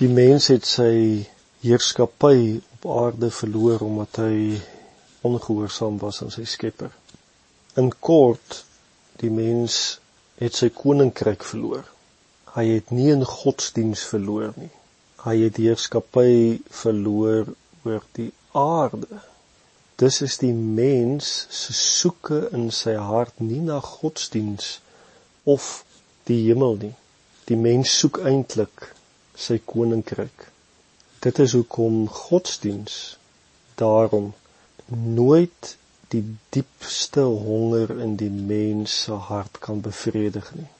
Die mens het sy heerskappy op aarde verloor omdat hy ongehoorsaam was aan sy Skepper. In kort, die mens het sy koninkryk verloor. Hy het nie in godsdiens verloor nie. Hy het heerskappy verloor oor die aarde. Dis is die mens se soeke in sy hart nie na godsdiens of die hemel nie. Die mens soek eintlik sy koninkryk. Dit is hoekom godsdiens daarom nooit die diepste honger in die mens se hart kan bevredig nie.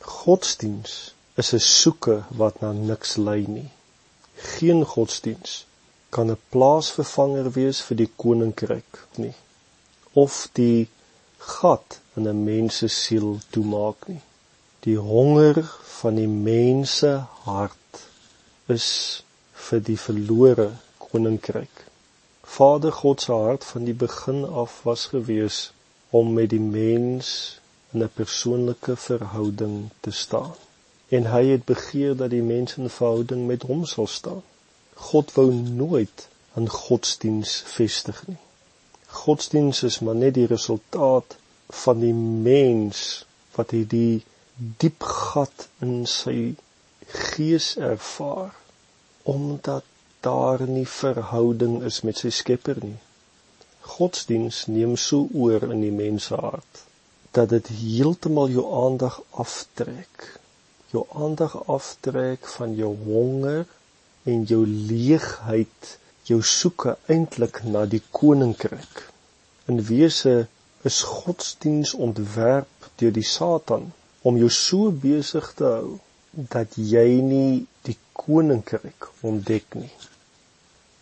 Godsdiens is 'n soeke wat na niks lei nie. Geen godsdiens kan 'n plaasvervanger wees vir die koninkryk nie of die gat in 'n mens se siel toemaak nie. Die honger van die mense hart is vir die verlore koninkryk. Vader God se hart van die begin af was gewees om met die mens in 'n persoonlike verhouding te staan. En hy het begeer dat die mens in verhouding met hom sal staan. God wou nooit 'n godsdiens vestig nie. Godsdiens is maar net die resultaat van die mens wat hierdie diep gat in sy gees ervaar omdat daar nie verhouding is met sy Skepper nie. Godsdiens neem so oor in die mens se hart dat dit heeltemal jou aandag aftrek. Jou aandag aftrek van jou honger en jou leegheid, jou soeke eintlik na die koninkryk. In wese is godsdiens ontwerp deur die Satan om jou so besig te hou dat jy nie die koninkryk ontdek nie.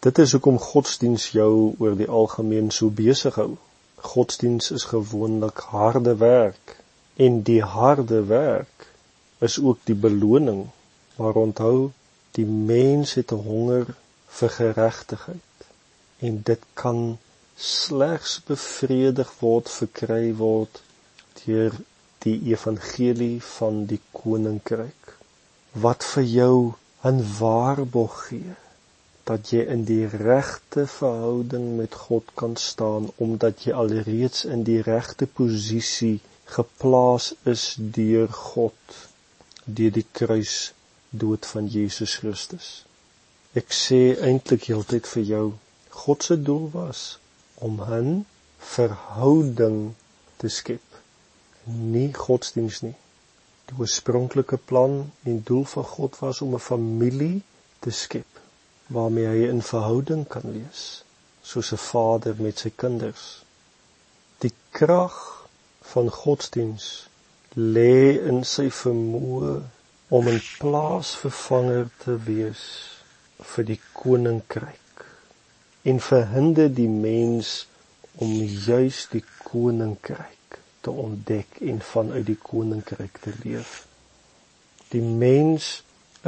Dit is hoekom godsdiens jou oor die algemeen so besig hou. Godsdiens is gewoonlik harde werk en die harde werk is ook die beloning. Maar onthou, die mens het 'n honger vir geregtigheid en dit kan slegs bevredig word, verkry word deur die evangelie van die koninkryk wat vir jou 'n waarborg gee dat jy in die regte verhouding met God kan staan omdat jy alreeds in die regte posisie geplaas is deur God deur die kruis dood van Jesus Christus. Ek sê eintlik heeltyd vir jou God se doel was om 'n verhouding te skep, nie godsdiens nie. Die oorspronklike plan en doel van God was om 'n familie te skep waarmee hy in verhouding kan wees, soos 'n vader met sy kinders. Die krag van godsdiens lê in sy vermoë om 'n plaasvervanger te wees vir die koninkryk en verhinder die mens om juis die koninkryk te ontdek en vanuit die koninkryk te leef. Die mens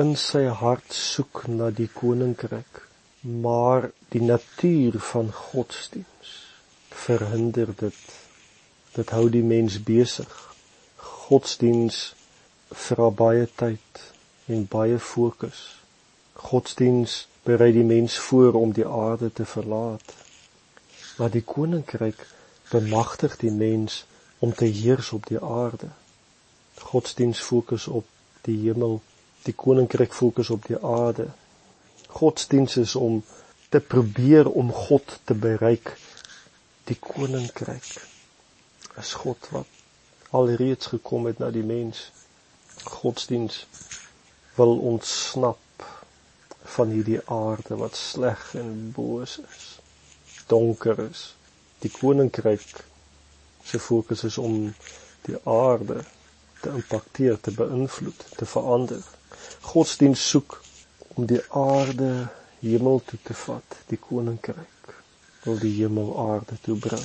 in sy hart soek na die koninkryk, maar die natuur van godsdiens verhinder dit. Dit hou die mens besig. Godsdiens vra baie tyd en baie fokus. Godsdiens berei die mens voor om die aarde te verlaat. Maar die koninkryk bemagtig die mens om te heers op die aarde. Godsdiens fokus op die hemel, die koninkryk fokus op die aarde. Godsdiens is om te probeer om God te bereik. Die koninkryk is God wat alreeds gekom het na die mens. Godsdiens wil ontsnap van hierdie aarde wat sleg en boos is, donker is. Die koninkryk se fokus is om die aarde te impakteer, te beïnvloed, te verander. Godsdienst soek om die aarde hemel toe te vat, die koninkryk wil die hemel aarde toe bring.